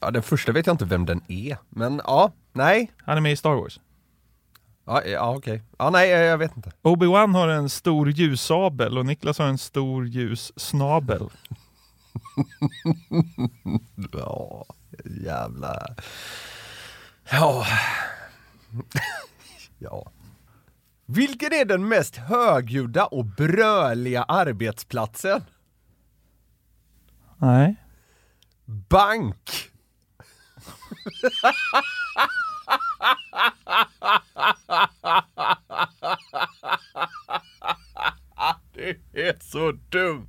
Ja, den första vet jag inte vem den är, men ja, nej. Han är med i Star Wars. Ja, ja okej. Ja, nej, jag jag vet inte. Obi-Wan har en stor ljussabel och Niklas har en stor ljussnabel. Ja, jävla... Ja. ja. Vilken är den mest högljudda och bröliga arbetsplatsen? Nej. Bank! Det är så dumt,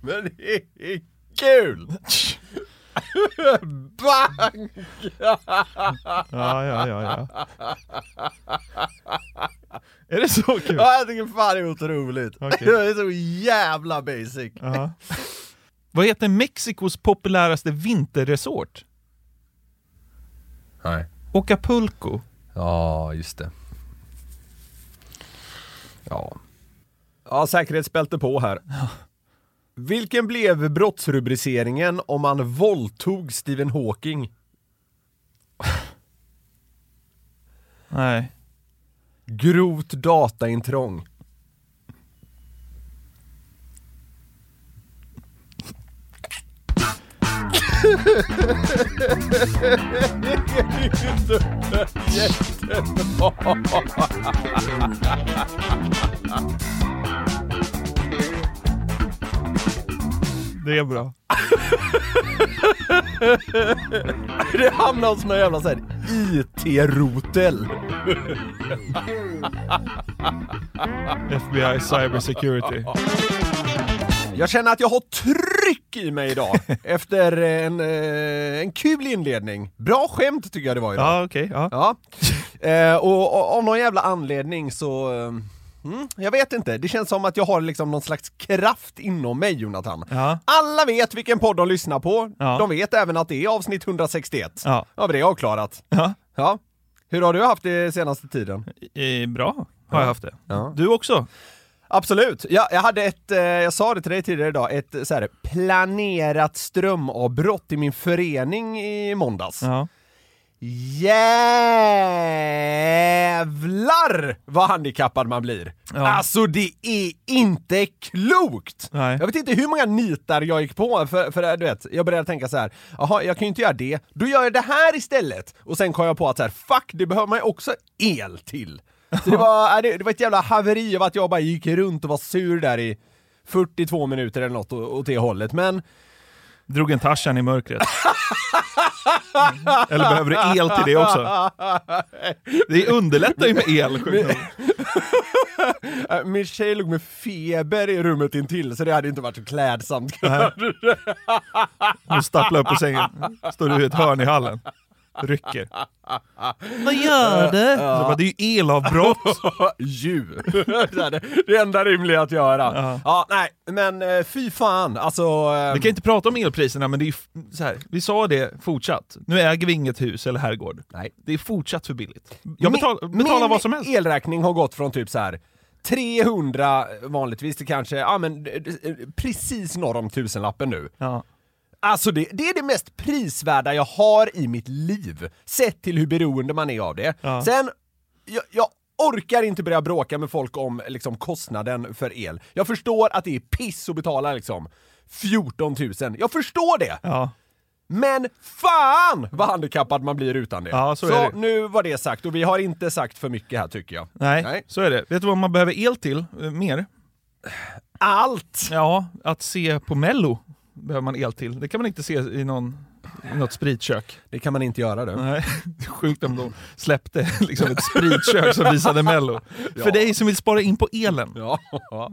men det är kul! Bank! Ja, ja, ja, ja. Är det så kul? Ja, jag tycker fan det är otroligt. Okej. Det är så jävla basic. Ja. Vad heter Mexikos populäraste vinterresort? Nej. Acapulco. Ja, just det. Ja. Ja, säkerhetsbälte på här. Vilken blev brottsrubriceringen om man våldtog Stephen Hawking? Nej. Grovt dataintrång. Det är bra. Det hamnar hos någon jävla såhär IT-rotel. FBI Cybersecurity. Jag känner att jag har tryck i mig idag efter en, eh, en kul inledning. Bra skämt tycker jag det var idag. Ja, okej. ja. Ja. Eh, och, av någon jävla anledning så... eh, Mm, jag vet inte, det känns som att jag har liksom någon slags kraft inom mig Jonathan. Ja. Alla vet vilken podd de lyssnar på, Ja. de vet även att det är avsnitt 161. Ja. Ja, men det är avklarat. Ja. Ja. Hur har du haft det senaste tiden? Eh, bra har jag haft det. Du också? Absolut. Ja, jag hade ett, eh, jag sa det till dig tidigare idag, ett eh, så här, planerat strömavbrott i min förening i måndags. Ja. Jävlar vad handikappad man blir! Ja. Alltså det är inte klokt! Nej. Jag vet inte hur många nitar jag gick på för, för du vet, jag började tänka så här. jaha jag kan ju inte göra det, då gör jag det här istället! Och sen kom jag på att så här, fuck, det behöver man ju också el till! Så det var, äh, det, var ett jävla haveri av att jag bara gick runt och var sur där i 42 minuter eller något åt det hållet, men Drog en Tarzan i mörkret. Eller behöver du el till det också? Det underlättar ju med el. Äh, Min tjej låg med feber i rummet intill så det hade inte varit så klädsamt. Du stapplar upp på sängen. Står du i ett hörn i hallen. Rycker. Vad gör du? Så bara, det är ju elavbrott. Ju! det är det- det enda rimliga att göra. Ja, nej, men eh, fy fan, alltså... eh, Vi kan inte prata om elpriserna, men det är så här. vi sa det fortsatt. Nu äger vi inget hus eller herrgård. Nej. Det är fortsatt för billigt. Jag min- betal, betalar min vad som helst. elräkning har gått från typ så här 300 vanligtvis till kanske, ja men eh, eh, precis norr om tusenlappen nu. Ja. Alltså det, det är det mest prisvärda jag har i mitt liv, sett till hur beroende man är av det. Ja. Sen, jag, jag orkar inte börja bråka med folk om liksom, kostnaden för el. Jag förstår att det är piss att betala liksom 14 000, jag förstår det! Ja. Men fan vad handikappad man blir utan det. Ja, så är det. nu var det sagt och vi har inte sagt för mycket här tycker jag. Nej, Nej. så är det. Vet du vad man behöver el till eh, mer? Allt! Ja, att se på Mello behöver man el till. Det kan man inte se i, någon, i något spritkök. Det kan man inte göra du. Nej, sjukt om de släppte liksom ett spritkök som visade Mello. För dig som vill spara in på elen. Ja.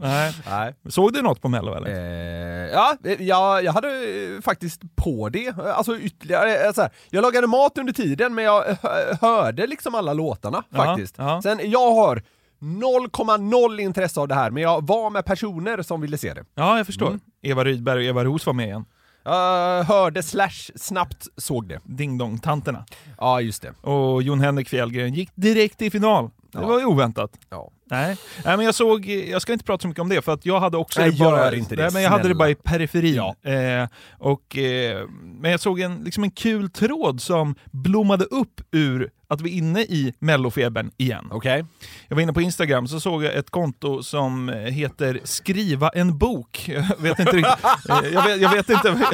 Nej. Nej. Såg du något på Mello eller? Eh, ja, eh, jag, jag hade eh, faktiskt på det. Alltså ytterligare, eh, så här, jag lagade mat under tiden men jag eh, hö- hörde liksom alla låtarna Ja, faktiskt. ja. Sen jag har 0,0 intresse av det här men jag var med personer som ville se det. Ja, jag förstår. Eva Rydberg och Eva Roos var med igen. Jag hörde slash snabbt såg det. Ding Dong-tanterna. Ja, just det. Och Jon Henrik Fjällgren gick direkt till final. Det Ja. var ju oväntat. Ja. Nej. Nej, men jag såg, jag ska inte prata så mycket om det för att jag hade också Nej, det bara, det, nej, men jag hade det bara i periferin. Ja. Eh, och, eh, men jag såg en, liksom en kul tråd som blommade upp ur att vi är inne i mellofebern igen. Okej. Jag var inne på Instagram så såg jag ett konto som heter Skriva en bok. Jag vet inte, riktigt, eh, jag vet, jag vet inte,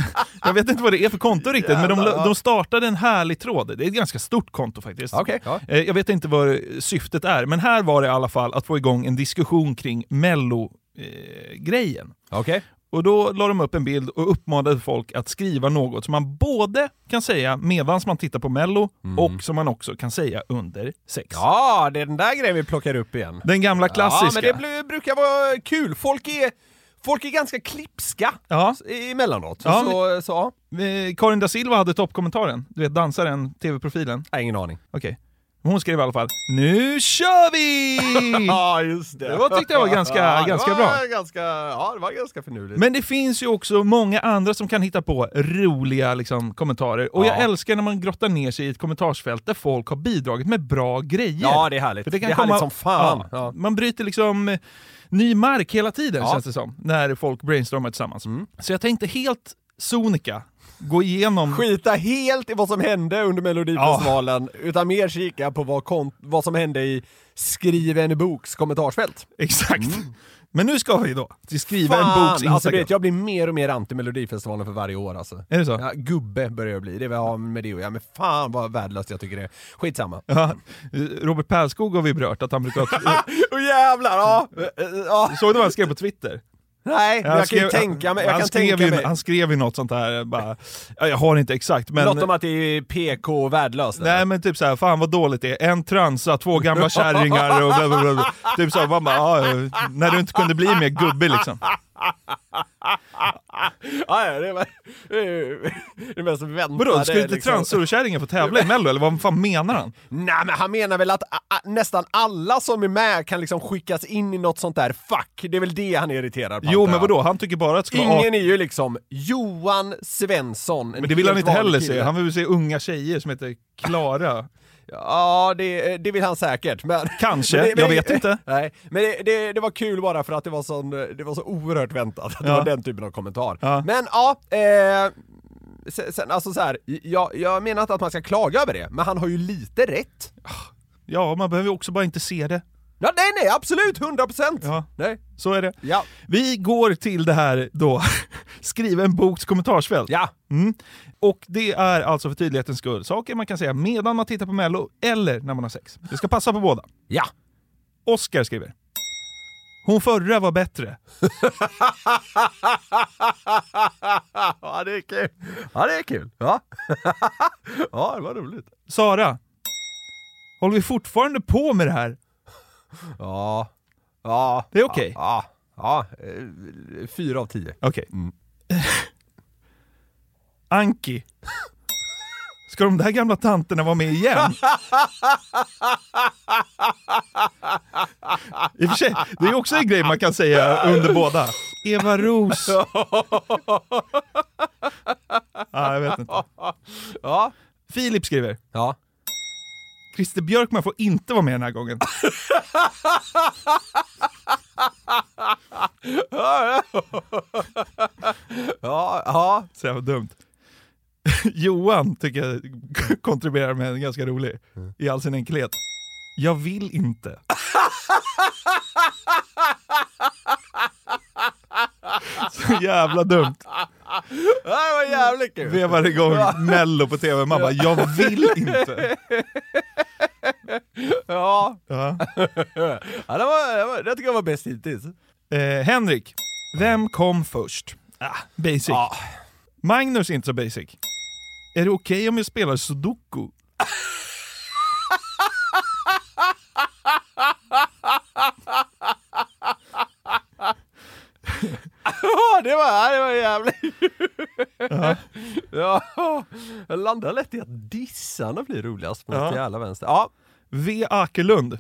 jag vet inte vad det är för konto riktigt, men de, Jävlar, de startade en härlig tråd. Det är ett ganska stort konto faktiskt. Okej. Ja. Eh, Jag vet inte vad syftet är, men här var det i alla fall att få igång en diskussion kring mello-grejen. Okej. Och då la de upp en bild och uppmanade folk att skriva något som man både kan säga medan man tittar på mello och som man också kan säga under sex. Ja, det är den där grejen vi plockar upp igen. Den gamla klassiska. Ja, men det brukar vara kul. Folk är, folk är ganska klipska Ja. emellanåt. Ja, så, så. Eh, Karin da Silva hade toppkommentaren. Du vet dansaren, tv-profilen. Nej, ingen aning. Okej. Hon skrev i alla fall “Nu kör vi!” Ja, just det. Det var, tyckte jag var ganska, ganska det bra. var Ganska, ja, det var ganska finurligt. Men det finns ju också många andra som kan hitta på roliga liksom, kommentarer. Och jag Ja. älskar när man grottar ner sig i ett kommentarsfält där folk har bidragit med bra grejer. ja, det är härligt. För Det, är härligt som fan. Ja. Man bryter liksom ny mark hela tiden Ja. känns det som, när folk brainstormar tillsammans. Mm. Så jag tänkte helt sonika gå igenom... Skita helt i vad som hände under Melodifestivalen, utan mer kika på vad, vad som hände i Skriv en boks kommentarsfält. Exakt. Men nu ska vi då till skriva en boks Instagram. Alltså, vet, jag blir mer och mer anti Melodifestivalen för varje år alltså. Är det så? Ja, gubbe börjar jag bli, det har med det att göra. Men fan vad värdelöst jag tycker det är. Skitsamma. Ja, Robert Pärlskog har vi berört att han brukar... Åh jävlar! Ja. ja. Såg du vad han skrev på Twitter? Nej, men Han jag kan ju skrev- tänka mig. Jag han, skrev tänka ju, mig. han skrev ju något sånt här, bara, ja, jag har inte exakt men... Något om att det är PK och värdelöst. eller? Nej men typ såhär, fan vad dåligt det är. En transa, två gamla kärringar och bla, bla, bla, bla. Typ såhär, man bara, ja, när du inte kunde bli mer gubbig liksom. Ja, det är det mest väntade. Vadå, ska inte liksom. få tävla i mello eller vad fan menar han? Nej men han menar väl att nästan alla som är med kan liksom skickas in i något sånt där fack. Det är väl det han är irriterad på. Jo men vadå, han tycker bara att ska. Ingen är ju liksom Johan Svensson. en Men det vill han inte heller kille. se, han vill se unga tjejer som heter Klara. Ja, det, det vill han säkert. Men, Kanske, men det, jag men, vet inte. Nej, men det, det, det var kul bara för att det var, sån, det var så oerhört väntat. att Det Ja. var den typen av kommentar. Ja. Men ja, eh, sen, alltså så här, jag, jag menar inte att man ska klaga över det, men han har ju lite rätt. Ja, man behöver också bara inte se det. Ja, nej, nej, absolut, 100 procent! Ja. Nej. Så är det. Ja. Vi går till det här då, skriva en boks kommentarsfält. Ja. Mm. Och det är alltså för tydlighetens skull saker man kan säga medan man tittar på mello eller när man har sex. Det ska passa på båda. Ja. Oskar skriver. Hon förra var bättre. ja, det är kul. Ja, det är kul. Ja, ja det var roligt. Sara. Håller vi fortfarande på med det här? Ja. Ja. Det är okej. Ja. Ja. ja. Fyra av tio. Okej. Mm. Anki. Ska de där gamla tanterna vara med igen? I och för sig, det är också en grej man kan säga under båda. Eva Ros. ah, jag vet inte. Ja. Filip skriver. Ja. Christer Björkman får inte vara med den här gången. Ja. Ja. Så jävla dumt. Johan tycker jag kontribuerar med en ganska rolig, i all sin enkelhet. Jag vill inte. Så jävla dumt. det var jävligt kul! Vevar igång mello på tv, man bara jag vill inte. Ja, Ja. ja det, var, det, tycker jag var bäst hittills. Eh, Henrik, vem kom först? Ah, basic. Ja. Magnus är inte så basic. Är det okej om jag spelar sudoku? Ja, det var, det var jävligt ja. Jag landar lätt i att dissarna blir roligast på Ja. jävla vänster. Ja, V. Akerlund.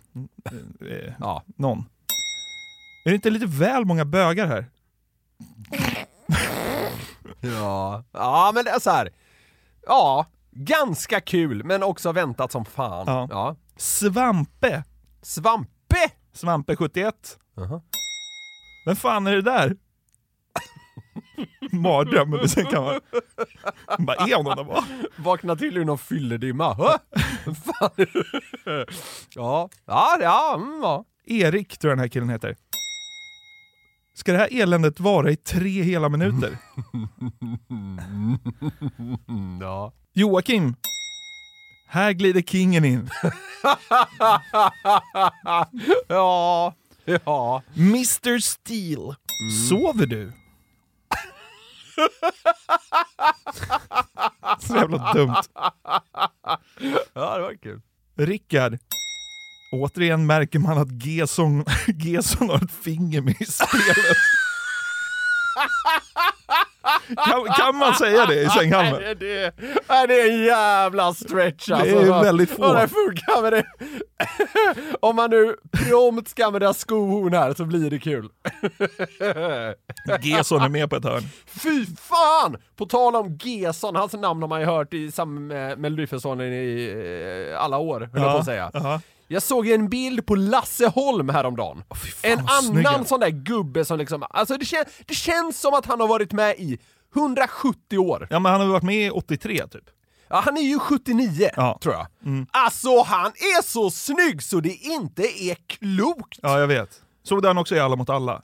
Eh, ja. någon. Är det inte lite väl många bögar här? Ja, ja men det är så här. Ja, ganska kul men också väntat som fan. Ja. Ja. Svampe. Svampe! Svampe 71. Jaha. Vem fan är det där? Mardröm, men sen kan man... man bara, är honom där bara? Vakna till ur någon fylledimma. Ja, ja, ja, mm, ja. Erik tror jag den här killen heter. Ska det här eländet vara i tre hela minuter? Mm, ja. Joakim. Här glider kingen in. ja, ja. Mr Steel. Sover du? Så jävla dumt. Ja, det var kul. Rickard. Återigen märker man att Gesson, Gesson har ett finger med i spelet. Kan, kan man säga det i sänghalmen? Nej, det, nej, det är en jävla stretch alltså. Det är väldigt få. Ja, det funkar med det. Om man nu prompt ska använda skohorn här så blir det kul. Gesson är med på ett hörn. Fy fan! På tal om Gesson, hans namn har man ju hört i samband med Melodifestivalen i eh, alla år, höll jag på att säga. ja. Jag såg en bild på Lasse Holm häromdagen. fy fan, en annan är. sån där gubbe som liksom, alltså det, kän, det känns som att han har varit med i 170 år. Ja men han har väl varit med i 83 typ. Ja, han är ju 79, Ja. tror jag. Alltså han är så snygg så det inte är klokt! Ja jag vet. Såg du han också i Alla mot alla?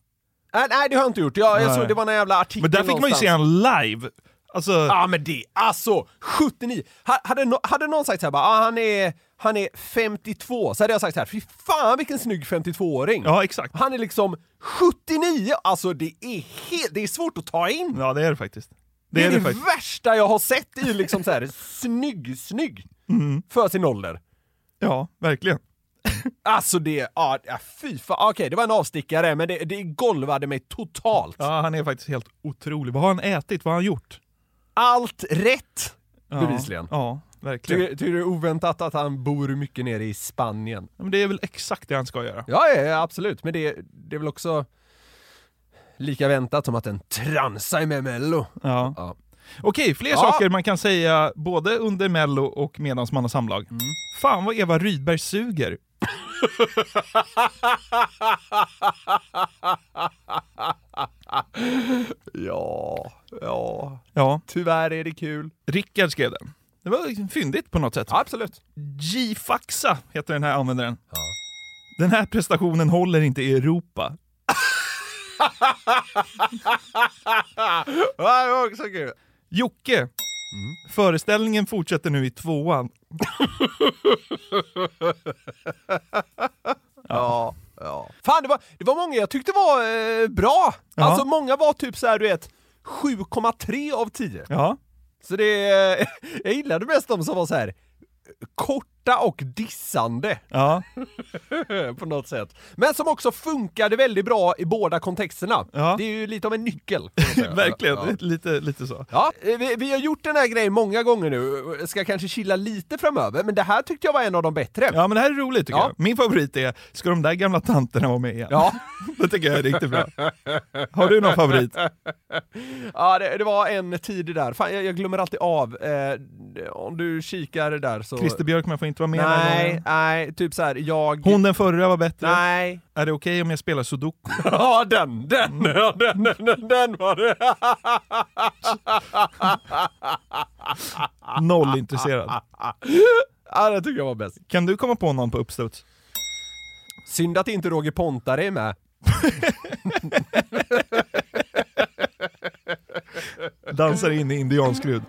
Äh, nej, det har jag inte gjort. Jag, jag såg det var en jävla artikel Men där fick man ju se någonstans. han live. Alltså, Ja men det, alltså 79! Ha- Hade, hade någon sagt såhär bara, ah, han, är, han är 52, så hade jag sagt så här, fy fan vilken snygg 52-åring! ja exakt. Han är liksom 79, alltså det är helt, det är svårt att ta in! Ja det är det faktiskt. Det, Det är är det, det värsta jag har sett i liksom så här snygg, snygg! Mm. För sin ålder. Ja, verkligen. Alltså det, ja fy fan, okej det var en avstickare men det, det golvade mig totalt. Ja, han är faktiskt helt otrolig. Vad har han ätit? Vad har han gjort? Allt rätt! Ja, Bevisligen. Ja, verkligen. Tycker tycker du det är oväntat att han bor mycket nere i Spanien? Ja, Men det är väl exakt det han ska göra. Ja, ja, ja absolut, men det, det är väl också lika väntat som att en transa är med mello. Ja. Ja. Okej, fler Ja. saker man kan säga både under mello och medans man har samlag. Mm. Fan vad Eva Rydberg suger. Ja, ja, Ja, tyvärr är det kul. Rickard skrev den. Det var fyndigt på något sätt. Absolut. G-faxa heter den här användaren. Ja. Den här prestationen håller inte i Europa. Det var också kul. Jocke. Föreställningen fortsätter nu i tvåan. Ja, ja. Fan, det var, det var många jag tyckte var eh, bra. Ja. Alltså många var typ så här, du vet, 7,3 av 10. Ja, Så det, jag gillade mest de som var så här korta och dissande ja, på något sätt. Men som också funkade väldigt bra i båda kontexterna. Ja. Det är ju lite av en nyckel. verkligen. Ja. Lite, lite så. Ja, eh, vi, vi har gjort den här grejen många gånger nu, ska kanske chilla lite framöver, men det här tyckte jag var en av de bättre. Ja men det här är roligt tycker Ja. jag. Min favorit är, ska de där gamla tanterna vara med igen? Ja. Det tycker jag är riktigt bra. Har du någon favorit? Ja, det, det var en tidig där. Fan, jag, jag glömmer alltid av. Eh, om du kikar där så... Christer Björkman får inte med den här Nej, nej, typ så här, jag... Hon den förra var bättre. Nej. Är det okej om jag spelar sudoku? Ja, den, den, ja, den, den, den, den var det. Noll intresserad. Ja, det tycker jag var bäst. Kan du komma på någon på uppstuds? Synd att inte Roger Pontare är med. Dansar in i indianskrud.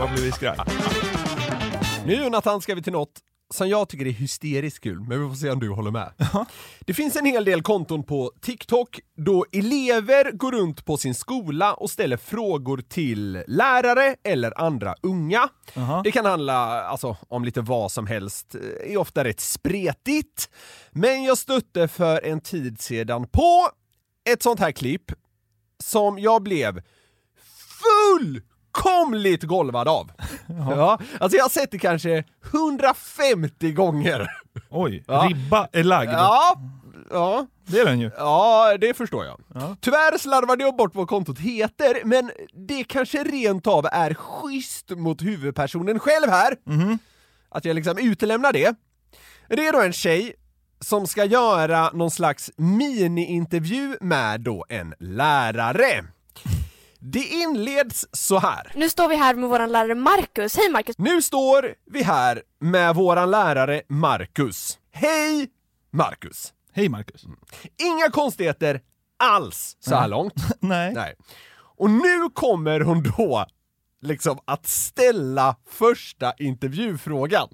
Bara blivit skraj. Nu Jonathan ska vi till något som jag tycker är hysteriskt kul, men vi får se om du håller med. Det finns en hel del konton på TikTok då elever går runt på sin skola och ställer frågor till lärare eller andra unga. Det kan handla alltså, om lite vad som helst, är ofta rätt spretigt. Men jag stötte för en tid sedan på ett sånt här klipp som jag blev fullkomligt golvad av. Ja, alltså jag har sett det kanske 150 gånger. Oj, Ja. ribba är lagd. Ja, ja, Det är den ju. ja, det förstår jag. Tyvärr slarvade jag bort vad kontot heter, men det kanske rent av är schysst mot huvudpersonen själv här. Att jag liksom utelämnar det. Det är då en tjej som ska göra någon slags mini-intervju med då en lärare. Det inleds så här. Nu står vi här med vår lärare Marcus. Hej Marcus! Nu står vi här med våran lärare Marcus. Hej Marcus! Hej Marcus. Inga konstigheter alls så här långt. Nej. Nej. Och nu kommer hon då liksom att ställa första intervjufrågan.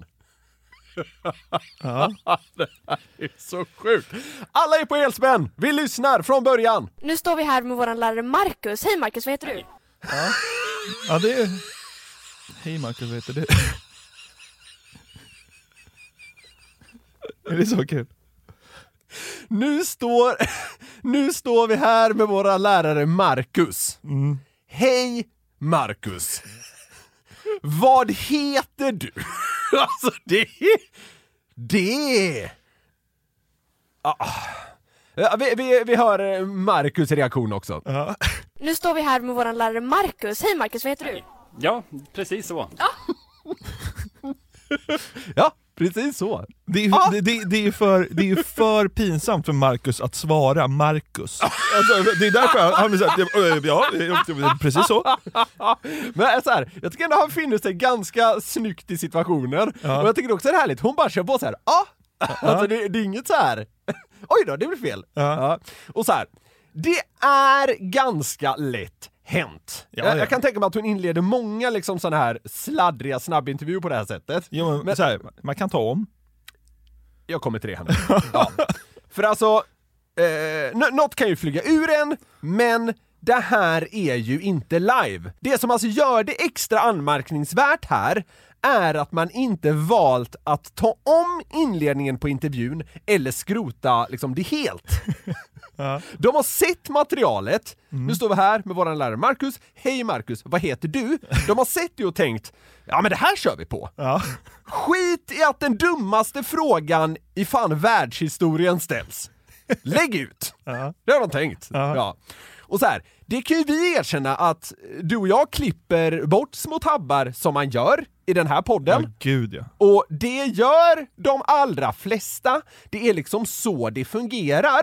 Ja. det här är så sjukt! Alla är på helspänn! Vi lyssnar från början! Nu står vi här med vår lärare Marcus. Hej Marcus, vad heter du? ja, det är... Hej Marcus, vad heter du? Är det så kul? Nu står, nu står vi här med våra lärare Marcus. Hej Marcus! Vad heter du? alltså det... Det... Ah. Ja, vi, vi, vi hör eh, Marcus reaktion också. Nu står vi här med vår lärare Marcus. Hej Marcus, vad heter du? Ja, precis så. Ja, precis så. Det är, ju- det, det, det är för, det är ju för pinsamt för Marcus att svara Marcus. Alltså, det är därför han- han blir såhär, ja, ja, precis så. Men så här, jag tycker ändå han finner sig ganska snyggt i situationen. Ja. Och jag tycker också det är härligt, hon bara kör på så här. ah! Alltså det, det är inget så här. oj då, det blev fel. Ja. Och så här, det är ganska lätt hänt. Ja, jag, ja. jag kan tänka mig att hon inleder många liksom sådana här sladdriga snabbintervjuer på det här sättet. Jo, men, Men- här, man kan ta om. Jag kommer till det här ja. För alltså, eh, nå- något kan ju flyga ur en, men det här är ju inte live. Det som alltså gör det extra anmärkningsvärt här är att man inte valt att ta om inledningen på intervjun eller skrota liksom det helt. De har sett materialet, nu står vi här med våran lärare Marcus, hej Marcus, vad heter du? De har sett det och tänkt, ja men det här kör vi på. Ja. Skit i att den dummaste frågan i fan världshistorien ställs. Lägg ut! Ja. Det har de tänkt. Ja. Ja. Och så här, det kan ju vi erkänna att du och jag klipper bort små tabbar som man gör i den här podden. Ja, gud ja. Och det gör de allra flesta. Det är liksom så det fungerar.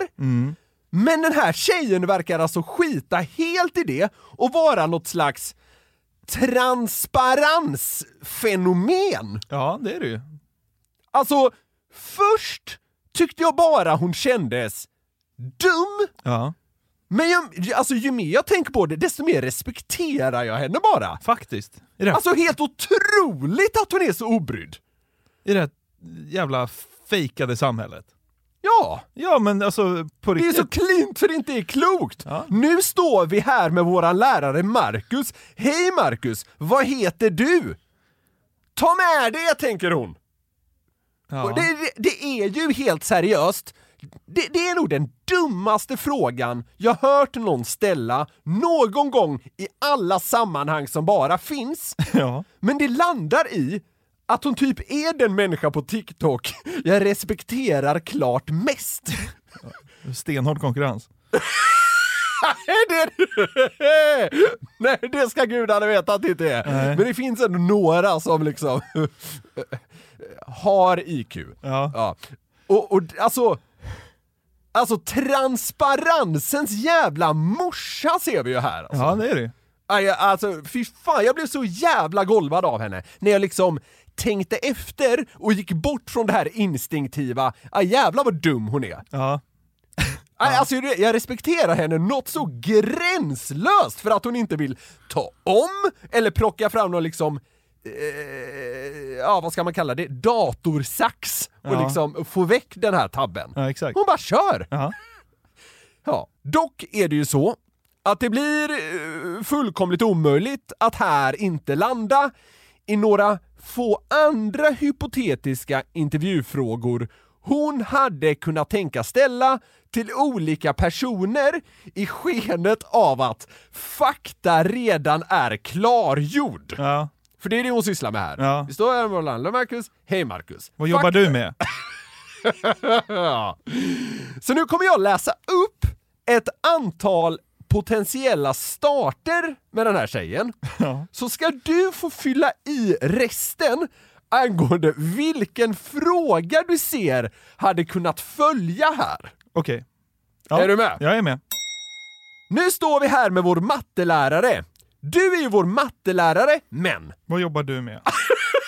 Men den här tjejen verkar alltså skita helt i det och vara något slags transparensfenomen. Ja, det är det ju. Alltså, först tyckte jag bara hon kändes dum, Ja, men jag, alltså, ju mer jag tänker på det, desto mer respekterar jag henne bara. faktiskt. Det, Alltså helt otroligt att hon är så obrydd! i det här jävla fejkade samhället. Ja, Ja men alltså på det är riktigt. så klint för det inte är klokt! Ja. Nu står vi här med våran lärare Marcus. Hej Marcus, vad heter du? Ta med det, tänker hon. ja. Det, det, det är ju helt seriöst, det, det är nog den dummaste frågan jag hört någon ställa någon gång i alla sammanhang som bara finns. ja. Men det landar i att hon typ är den människa på TikTok jag respekterar klart mest. Stenhård konkurrens. det, nej, det ska gudarna veta att det inte är. Nej. Men det finns ändå några som liksom har IQ. Ja. Ja. Och, och alltså, alltså transparensens jävla morsa ser vi ju här. Alltså. ja, det är det. Alltså fy fan, jag blev så jävla golvad av henne när jag liksom tänkte efter och gick bort från det här instinktiva, aj jävlar vad dum hon är. Ja. Nej, Alltså, det- jag respekterar henne något så gränslöst för att hon inte vill ta om eller plocka fram någon liksom eh, ja vad ska man kalla det, datorsax och Ja. liksom få väck den här tabben. Ja, exakt. Hon bara kör! Ja. Ja, dock är det ju så att det blir eh, fullkomligt omöjligt att här inte landa i några få andra hypotetiska intervjufrågor hon hade kunnat tänka ställa till olika personer i skenet av att fakta redan är klargjord. Ja. För det är det hon sysslar med här. Ja. Vi står här med Orlando Marcus. Hej Marcus! Vad jobbar Fakta- du med? Så nu kommer jag läsa upp ett antal potentiella starter med den här tjejen. Ja. Så ska du få fylla i resten angående vilken fråga du ser hade kunnat följa här. Okej. Ja. Är du med? Jag är med. Nu står vi här med vår mattelärare. Du är ju vår mattelärare, men Vad jobbar du med?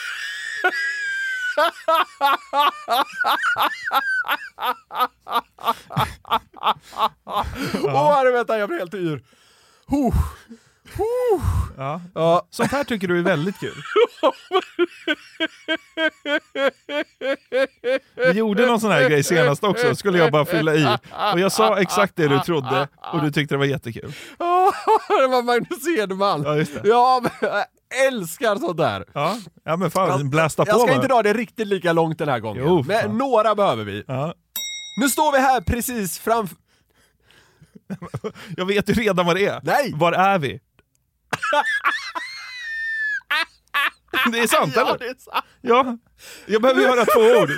Åh, oh, vänta, jag blir helt yr. Huh. Huh. Ja. Ja. Sånt här tycker du är väldigt kul. Vi gjorde någon sån här grej senast också, skulle jag bara fylla i. Och jag sa exakt det du trodde och du tyckte det var jättekul. det var Magnus Edman. Ja, just det. Ja, men älskar sånt där. Ja, ja men fan, blästa på Jag ska bara. inte dra det riktigt lika långt den här gången. Jo, men fan. några behöver vi. Ja. Nu står vi här precis framför... Jag vet ju redan vad det är. Nej! Var är vi? Det är sant Ja, eller? det är sant. Ja. Jag behöver höra två ord.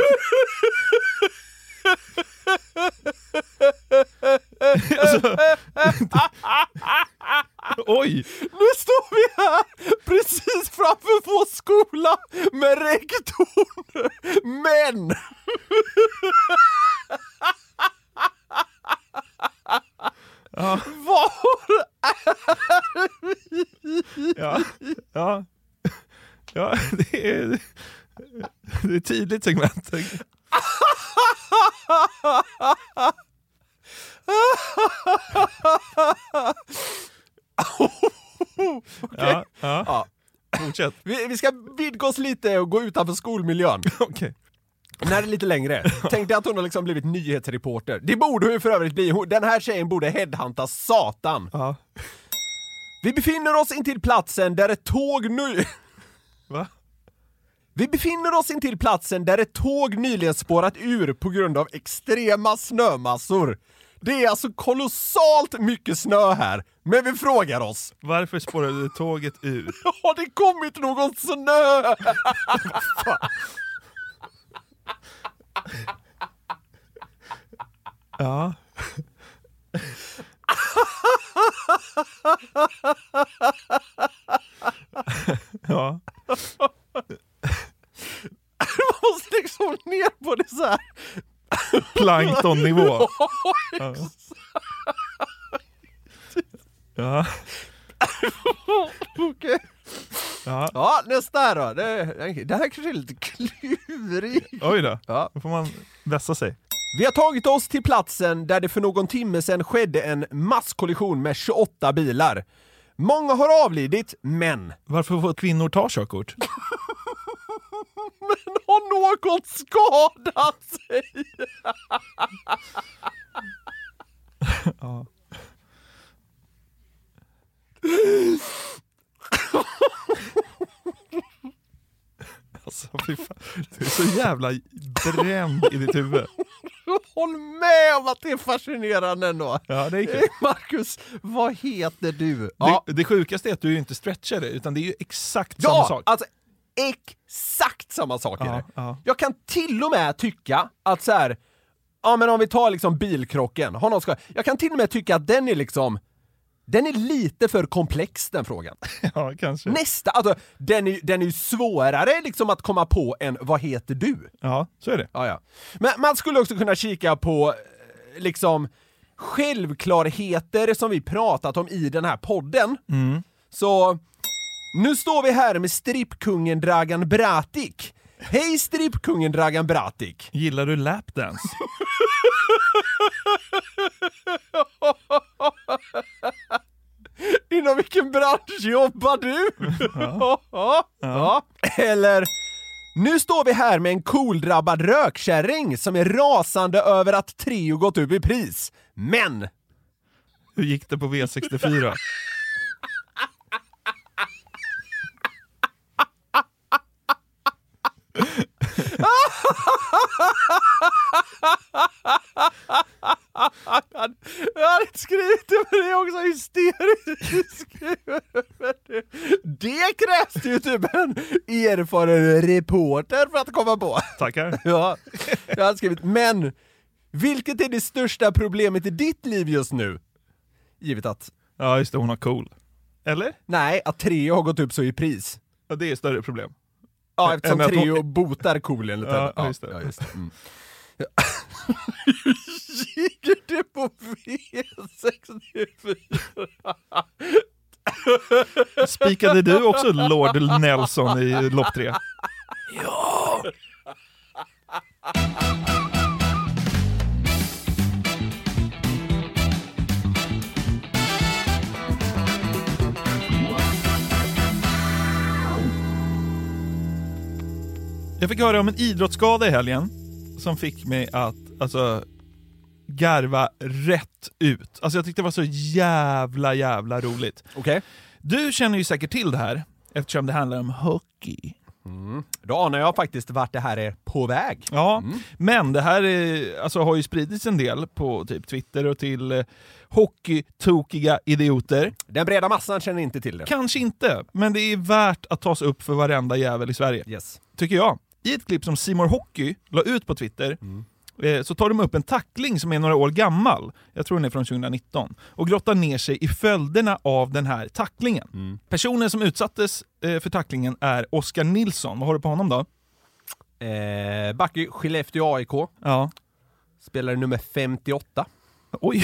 Alltså, oj! Nu står vi här precis framför vår skola med rektorn. Men... Ja. Var Ja, ja. ja det, är, det är ett tydligt segment. Ja, ja. Ja. Fortsätt. Vi, vi ska vidga oss lite och gå utanför skolmiljön. Okej. Den här är lite längre. Tänk dig att hon har liksom blivit nyhetsreporter. Det borde hon ju för övrigt bli. Den här tjejen borde headhunta satan. Ja. Vi befinner oss intill platsen där ett tåg nu... Va? Vi befinner oss intill platsen där ett tåg nyligen spårat ur på grund av extrema snömassor. Det är alltså kolossalt mycket snö här, men vi frågar oss, Varför spårade tåget ur? har det kommit någon snö? Ja. ja. Man måste liksom ner på det så här. Planktonnivå. Ja. Ja. Okej. ja. Ja, nästa då. Det, det här kanske är lite klurigt. Oj då. Ja. Då får man vässa sig. Vi har tagit oss till platsen där det för någon timme sedan skedde en masskollision med 28 bilar. Många har avlidit, men Varför får kvinnor ta körkort? har någon skadat sig? Ja. Alltså, fy fan. Du är så jävla bränd i ditt huvud. Håll med om att det är fascinerande ändå. Ja, det är kul. Eh, Marcus, vad heter du? Ja, Det, det sjukaste är att du ju inte stretchar det, utan det är ju exakt samma ja sak. alltså exakt samma sak är Ja, det. ja. Jag kan till och med tycka att så här, ja men om vi tar liksom bilkrocken, har någon ska, jag kan till och med tycka att den är liksom, den är lite för komplex den frågan. Ja, kanske. Nästa, alltså den är, den är ju svårare liksom att komma på än vad heter du? Ja, så är det. Ja, ja. Men man skulle också kunna kika på eh, liksom självklarheter som vi pratat om i den här podden. Så nu står vi här med strippkungen Dragan Bratic. Hej strippkungen Dragan Bratic! Gillar du lapdance? Inom vilken bransch jobbar du? Ja. ja. Eller, nu står vi här med en cool-drabbad rökkärring som är rasande över att Treo gått upp i pris. Men, Hur gick det på V64? jag hade skrivit det men det är också hysteriskt. Det krävs ju typ en erfaren reporter för att komma på. Tackar. Ja, jag hade skrivit, men vilket är det största problemet i ditt liv just nu? Givet att, Ja just det, hon har cool. Eller? nej, att Treo har gått upp så i pris. Ja, det är ett större problem. Ja, eftersom att hon- Treo botar cool enligt Ja, henne. ja, just det. Ja, just det. Mm. Gick det på V64? Spikade du också Lord Nelson i lopp tre? Jag fick höra om en idrottsskada i helgen som fick mig att alltså, garva rätt ut. Alltså jag tyckte det var så jävla jävla roligt. Okej, Du känner ju säkert till det här eftersom det handlar om hockey. då anar jag faktiskt vart det här är på väg. Ja, men det här är, alltså, har ju spridits en del på typ Twitter och till eh, hockeytokiga idioter. Den breda massan känner inte till det. Kanske inte, men det är värt att tas upp för varenda jävel i Sverige. Yes. Tycker jag. I ett klipp som Simor Hockey la ut på Twitter eh, så tar de upp en tackling som är några år gammal, jag tror den är från 2019, och grottar ner sig i följderna av den här tacklingen. Personen som utsattes eh, för tacklingen är Oskar Nilsson. Vad har du på honom då? Eh, Backe, Skellefteå AIK, Ja. spelare nummer 58. Oj!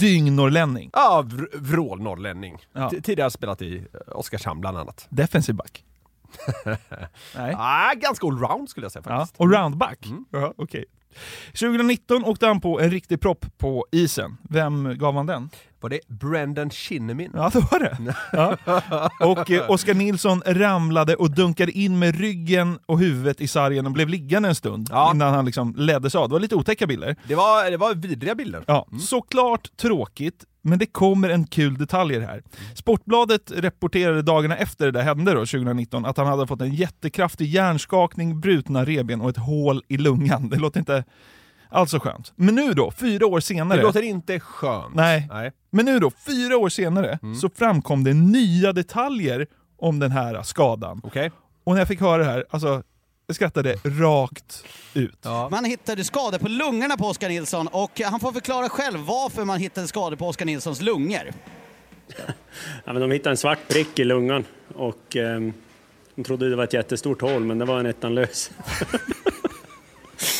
Dyngnorrlänning. Ja, vr- vrålnorrlänning. Ja. Tidigare spelat i eh, Oskarshamn bland annat. Defensiv back. Nej. Ah, ganska allround skulle jag säga Ja. faktiskt. Och roundback. Mm. Ja, okej. 2019 åkte han på en riktig propp på isen. Vem gav han den? Var det Brendan Shinnimin? Ja, det var det. Ja. Och eh, Oskar Nilsson ramlade och dunkade in med ryggen och huvudet i sargen och blev liggande en stund Ja. innan han liksom leddes av. Det var lite otäcka bilder. Det var, det var vidriga bilder. Ja, Såklart tråkigt, men det kommer en kul detalj här. Sportbladet rapporterade dagarna efter det där hände då, 2019 att han hade fått en jättekraftig hjärnskakning, brutna revben och ett hål i lungan. Det låter inte alls så skönt. Men nu då, fyra år senare... Det låter inte skönt. Nej. Nej. Men nu då, fyra år senare, så framkom det nya detaljer om den här skadan. Okej. Och när jag fick höra det här, alltså, jag skrattade rakt ut. Man hittade skador på lungorna på Oskar Nilsson och han får förklara själv varför man hittade skador på Oskar Nilssons lungor. Ja, men de hittade en svart prick i lungan och ehm, de trodde det var ett jättestort hål, men det var en ettan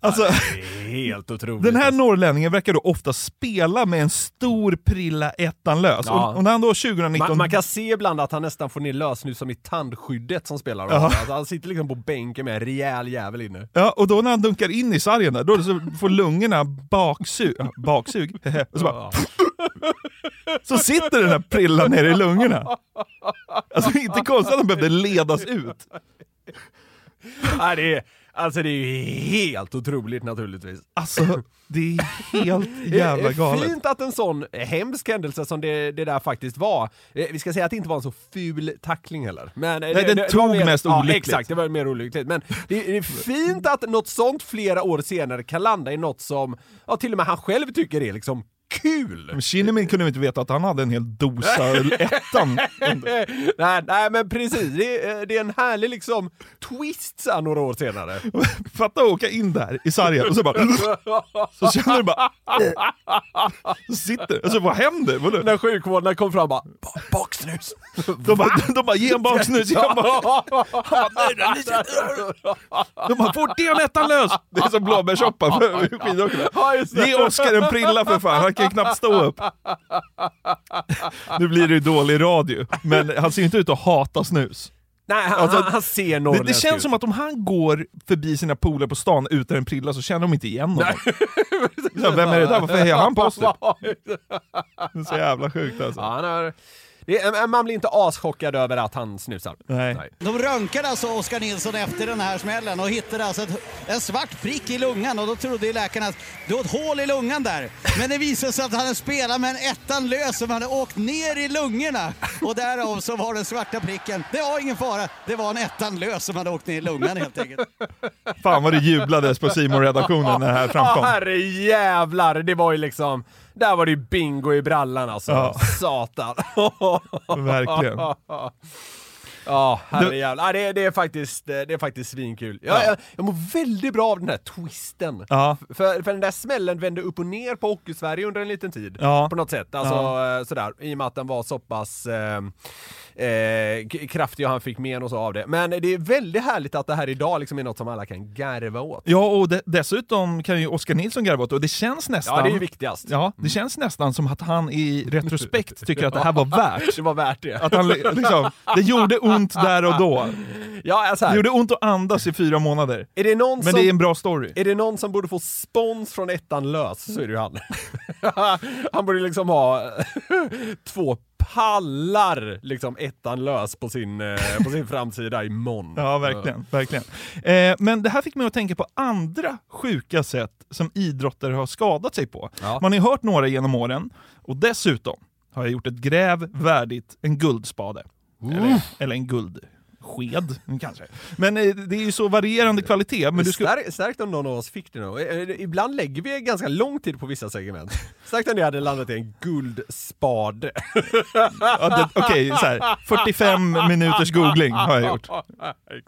Alltså, Helt otroligt. Den här norrlänningen verkar då ofta spela med en stor prilla ettan lös. Ja. Och, och när han då 2019... man, man kan se ibland att han nästan får ner lösnus som i tandskyddet som spelar. Ja. Alltså, han sitter liksom på bänken med en rejäl jävel inne. Ja, och då när han dunkar in i sargen där, då så får lungorna baksug, baksug och så, bara, så sitter den här prillan nere i lungorna. Alltså inte konstigt att han behövde ledas ut. Nej, det är, alltså det är ju helt otroligt naturligtvis. Alltså, det är helt jävla Det galet. Fint att en sån hemsk händelse som det, det där faktiskt var, eh, vi ska säga att det inte var en så ful tackling heller. Men, eh, Nej, den det, tog mer, mest ja, olyckligt. Exakt, det var mer olyckligt. Men det, det är fint att något sånt flera år senare kan landa i något som, ja till och med han själv tycker är liksom kul! Men Kinnamin kunde inte veta att han hade en hel dosa ettan. nej, nej men precis, det är, det är en härlig liksom twist så här några år senare. Fatta att åka in där i sargen och så bara... Så känner du bara... Så sitter Alltså vad händer? Vadå? När sjukvården kom fram bara, "Ba- baksnus! De bara, de bara ge en baksnus, ge en bak... De bara fort ge en ettan lös! Det är som blåbärssoppa för skidåkarna. Ge Oskar en prilla för fan, han kan ju knappt stå upp. Nu blir det ju dålig radio, men han ser ju inte ut att hata snus. Nej, han, Alltså, han, han ser Det, norrländsk det känns ut. som att om han går förbi sina polare på stan utan en prilla så känner de inte igen honom. Vem är det där? Varför hejar han på oss? Det är så jävla sjukt alltså. Ja, det är, man blir inte aschockad över att han snusar. Nej. De röntgade alltså Oskar Nilsson efter den här smällen och hittade alltså ett, en svart prick i lungan och då trodde ju läkarna att det var ett hål i lungan där. Men det visade sig att han hade spelat med en ettan lös som hade åkt ner i lungorna och därav så var den svarta pricken, det var ingen fara, det var en ettan lös som hade åkt ner i lungan helt enkelt. Fan vad det jublades på simon redaktionen när det här Ja, framkom. herre jävlar, det var ju liksom... Där var det ju bingo i brallan alltså. Ja. Satan. Verkligen. Ja, Det- herre jävlar. Ja, det, är- det, är faktiskt, det är faktiskt svinkul. Jag, Ja. jag, jag mår väldigt bra av den här twisten. Ja. För, för den där smällen vände upp och ner på Hockeysverige under en liten tid. Ja. På något sätt. Alltså eh, sådär, i och med att den var så pass eh, eh, och han fick men och så av det. Men det är väldigt härligt att det här idag liksom är något som alla kan garva åt. Ja, och de, dessutom kan ju Oskar Nilsson garva åt och det känns nästan... Ja, det är ju viktigast. Ja, det känns nästan som att han i retrospekt tycker att det här var värt. Det var värt det. Att han li- liksom, det gjorde ont där och då. Ja, alltså Det gjorde ont att andas i fyra månader. är det någon Men som... det är en bra story. Är det någon som borde få spons från ettan lös så är det ju han. han borde liksom ha två pallar liksom ettan lös på sin, eh, på sin framsida imorgon. Ja, verkligen. verkligen. Eh, men det här fick mig att tänka på andra sjuka sätt som idrottare har skadat sig på. Ja. Man har ju hört några genom åren, och dessutom har jag gjort ett gräv värdigt en guldspade. Eller, eller en guldsked, kanske. Men eh, det är ju så varierande kvalitet. Men du ska... Stark, starkt om någon av oss fick det nog. Eh, Ibland lägger vi ganska lång tid på vissa segment. Starkt om det hade landat i en guldspade. Ja, Okej, här, 45 minuters googling har jag gjort.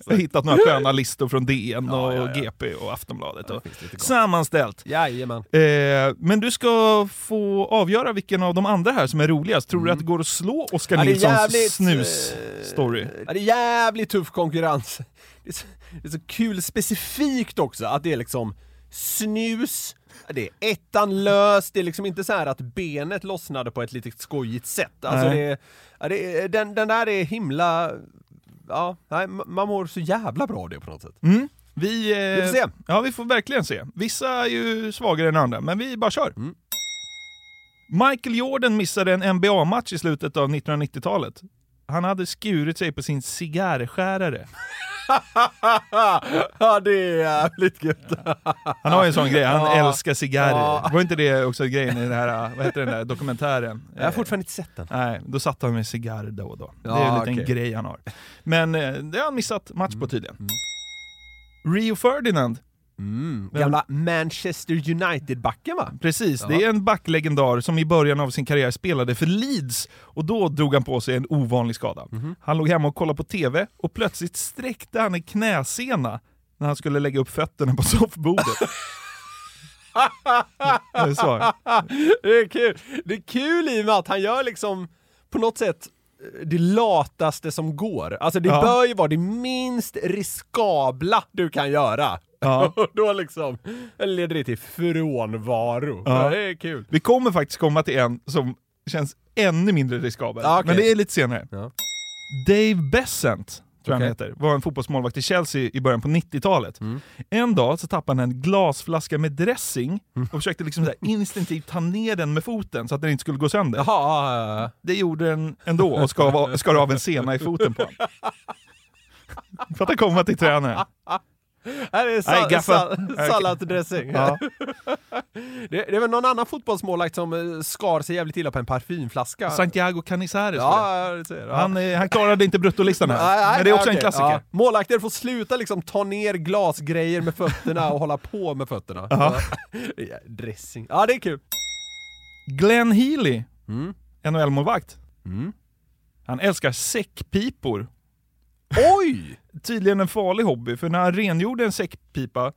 Jag har hittat några sköna listor från DN och Ja, ja. GP och Aftonbladet. Och sammanställt. Jajamän. Eh, men du ska få avgöra vilken av de andra här som är roligast. Tror du att det går att slå Oskar Mm. Nilssons snus-story? Ja, det är jävligt tuff konkurrens. Det är, så, det är så kul specifikt också att det är liksom snus, det är ettan lös, det är liksom inte så här att benet lossnade på ett lite skojigt sätt. Alltså Nej. det, är- det, är- den, den där är himla... Ja, nej, ma- man mår så jävla bra av det på något sätt. Mm. Vi, eh, Vi får se. Ja, vi får verkligen se. Vissa är ju svagare än andra, men vi bara kör. Mm. Michael Jordan missade en NBA-match i slutet av 1990-talet. Han hade skurit sig på sin cigarrskärare. ja, det är jävligt gött. Han har ju en sån grej, han Ja. älskar cigarrer. Ja. Var inte det också grejen i den här, vad heter den där dokumentären? Jag har fortfarande inte sett den. Nej, då satt han med cigarr då och då. det är Ja, en liten okej. grej han har. Men eh, det har han missat match på tydligen. Rio Ferdinand, Mm. Gamla Manchester United-backen va? precis. Ja. Det är en backlegendar som i början av sin karriär spelade för Leeds och då drog han på sig en ovanlig skada. Mhm. Han låg hemma och kollade på TV och plötsligt sträckte han en knäsena när han skulle lägga upp fötterna på soffbordet. det är så. det är kul. Det är kul i och med att han gör liksom på något sätt det lataste som går. Alltså det Ja. bör ju vara det minst riskabla du kan göra. Ja. Och då liksom leder det till frånvaro. Ja. Det är kul. Vi kommer faktiskt komma till en som känns ännu mindre riskabel. Ja, okej. Men det är lite senare. Dave Bessent, tror jag han heter, var en fotbollsmålvakt i Chelsea i början på 90-talet. Mm. En dag så tappade han en glasflaska med dressing och försökte liksom så instinktivt ta ner den med foten så att den inte skulle gå sönder. Jaha, ja, ja, Det gjorde den ändå och skar av, skar av en sena i foten på honom. För att komma till tränaren. Ja. Här är Nej, sa- gaffa. sa- salladdressing. Ja. Det, det är väl någon annan fotbollsmålvakt som eh, skar sig jävligt illa på en parfymflaska? Santiago Canizares. Ja, det ser jag. han, eh, han klarade inte bruttolistan här, Nej, nej, men det är också nej, en klassiker. Ja. Målvakter får sluta liksom ta ner glasgrejer med fötterna och hålla på med fötterna. Ja. Ja, Dressing. Ja, det är kul. Glenn Healy, Mm. NHL-målvakt. Mm. Han älskar säckpipor. Oj! Tydligen en farlig hobby, för när han rengjorde en säckpipa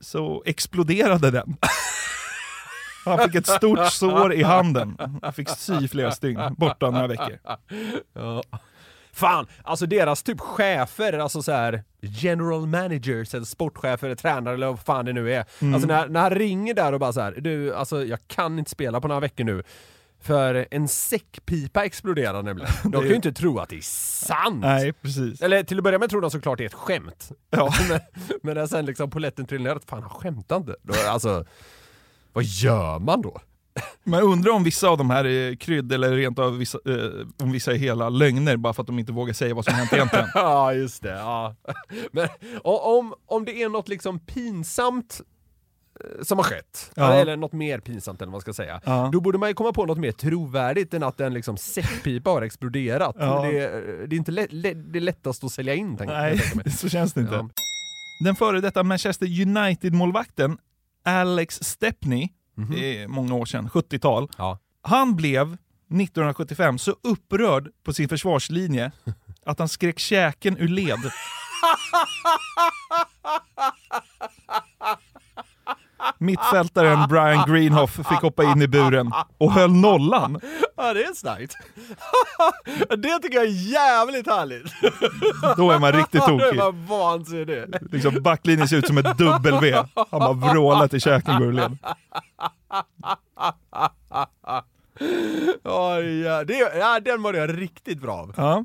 så exploderade den. Han fick ett stort sår i handen. Han fick sy flera stygn, borta några veckor. Ja. Fan, alltså deras typ chefer, alltså så här general managers eller sportchefer eller tränare eller vad fan det nu är. Mm. Alltså när, när han ringer där och bara så här, du, alltså jag kan inte spela på några veckor nu. För en säckpipa exploderar nämligen. De kan ju inte tro att det är sant. Nej, precis. Eller till att börja med tror de såklart det är ett skämt. Ja. men, men när sen liksom poletten trillar ner, fan han skämtar inte. Då, alltså, vad gör man då? Man undrar om vissa av de här är krydd eller rent av vissa, eh, om vissa är hela lögner bara för att de inte vågar säga vad som hänt egentligen. ja, just det. Ja. Men om, om det är något liksom pinsamt som har skett, Ja. eller något mer pinsamt eller vad man ska säga, Ja. då borde man ju komma på något mer trovärdigt än att en liksom säckpipa har exploderat. Ja. Det, är, det är inte lätt, det är lättast att sälja in, tänker Nej, jag så känns det inte. Den före detta Manchester United-målvakten Alex Stepney, Mhm. det är många år sedan, 70-tal. Ja. Han blev 1975 så upprörd på sin försvarslinje att han skrek käken ur led. Mittfältaren Brian Greenhoff fick hoppa in i buren och höll nollan. Ja, det är starkt. det tycker jag är jävligt härligt. Då är man riktigt Då är tokig. man vansinnig. Liksom backlinjen ser ut som ett W. Han bara vrålar till käken går. Oj, ja, den mådde jag riktigt bra av. Ja.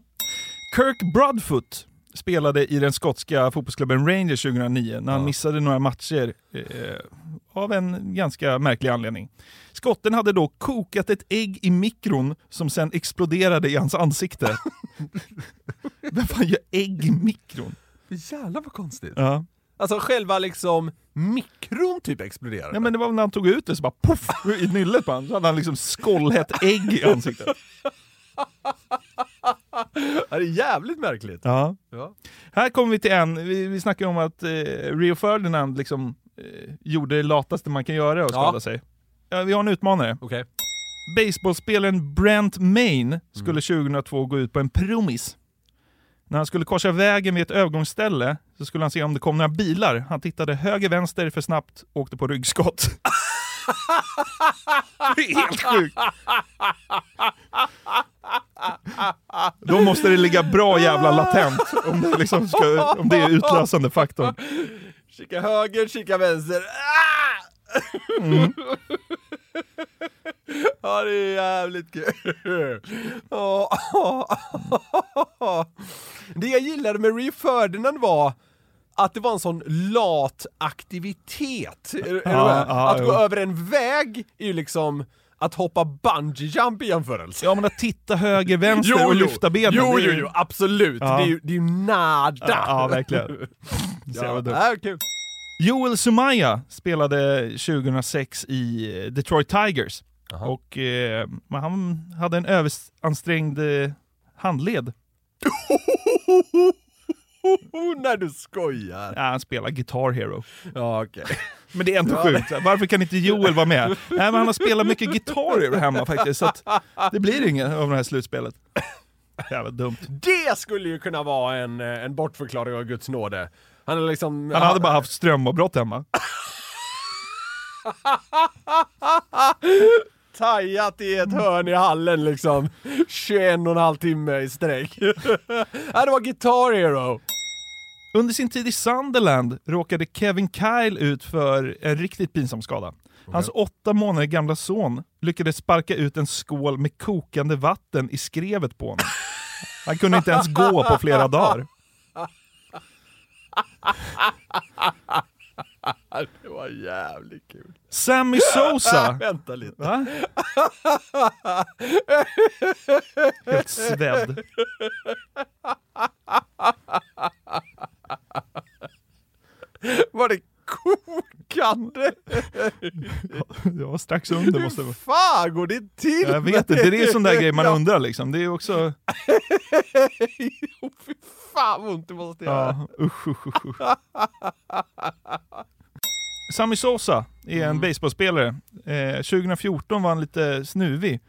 Kirk Broadfoot spelade i den skotska fotbollsklubben Rangers 2009 när han missade några matcher eh, av en ganska märklig anledning. Skotten hade då kokat ett ägg i mikron som sen exploderade i hans ansikte. Vem fan gör ägg i mikron? Jävlar vad konstigt. Ja. Alltså själva liksom mikron typ exploderade. ja men det var när han tog ut det så bara poff i nyllet på honom så hade han liksom skållhett ägg i ansiktet. Det är jävligt märkligt. Ja. Ja. Här kommer vi till en, vi, vi snackade om att eh, Rio Ferdinand liksom eh, gjorde det lataste man kan göra och skada Ja. sig. Ja, vi har en utmanare. Okej. Baseballspelaren Brent Main skulle 2002 gå ut på en promis. När han skulle korsa vägen vid ett övergångsställe så skulle han se om det kom några bilar. Han tittade höger, vänster för snabbt och åkte på ryggskott. det är helt sjukt. Då måste det ligga bra jävla latent om det, liksom ska, om det är utlösande faktorn. Kika höger, kika vänster. Mm. ja, det är jävligt kul. Det jag gillade med Rio Ferdinand var att det var en sån lat aktivitet. Att gå jo. över en väg är ju liksom att hoppa bungee jump i jämförelse. Ja men att titta höger, vänster och lyfta benen. Jo, det är jo, jo, absolut. Ja. Det är ju det är ju nada. Ja, ja, verkligen. Ja, dumt. ja, kul. Joel Sumaya spelade 2006 i eh, Detroit Tigers. Och eh, han hade en överansträngd eh, handled. När du skojar. Ja, han spelar Guitar Hero. Ja, okej. Men det är ändå sjukt. Varför kan inte Joel vara med? Nej, men han har spelat mycket Guitar Hero hemma faktiskt. Så det blir inget av det här slutspelet. Jävla dumt. Det skulle ju kunna vara en, eh, en bortförklaring av Guds nåde. Han är liksom... Han hade bara haft strömavbrott hemma. tajat i ett hörn i hallen liksom. 21 och en halv timme i sträck. det var Guitar Hero. Under sin tid i Sunderland råkade Kevin Kyle ut för en riktigt pinsam skada. Hans åtta månader gamla son lyckades sparka ut en skål med kokande vatten i skrevet på honom. Han kunde inte ens gå på flera dagar. det var jävligt kul. Sammy Sosa. Vänta lite. Va? Helt svedd. Var det kokande? Det var strax under måste det Hur vara. fan går det till? Jag vet inte, det är sån där grej man undrar liksom. Det är också... Jo, Fy fan vad ont det måste göra. Ja, usch, usch, usch, usch. Sammy Sosa är en baseballspelare. Eh, 2014 var han lite snuvig.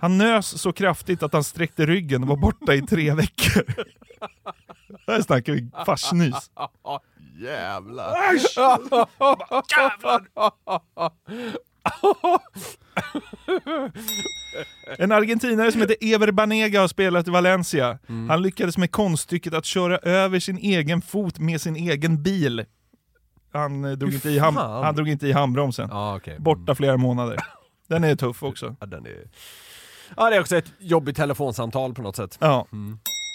Han nös så kraftigt att han sträckte ryggen och var borta i tre veckor. Där snackar vi farsnys. Jävlar. En argentinare som heter Ever Banega har spelat i Valencia. Han lyckades med konststycket att köra över sin egen fot med sin egen bil. Han, eh, drog, Hur inte i, ham- fan? han drog inte i handbromsen. Ja, okej. Borta flera månader. Den är tuff också. Ja, den är... ja, det är också ett jobbigt telefonsamtal på något sätt. Ja.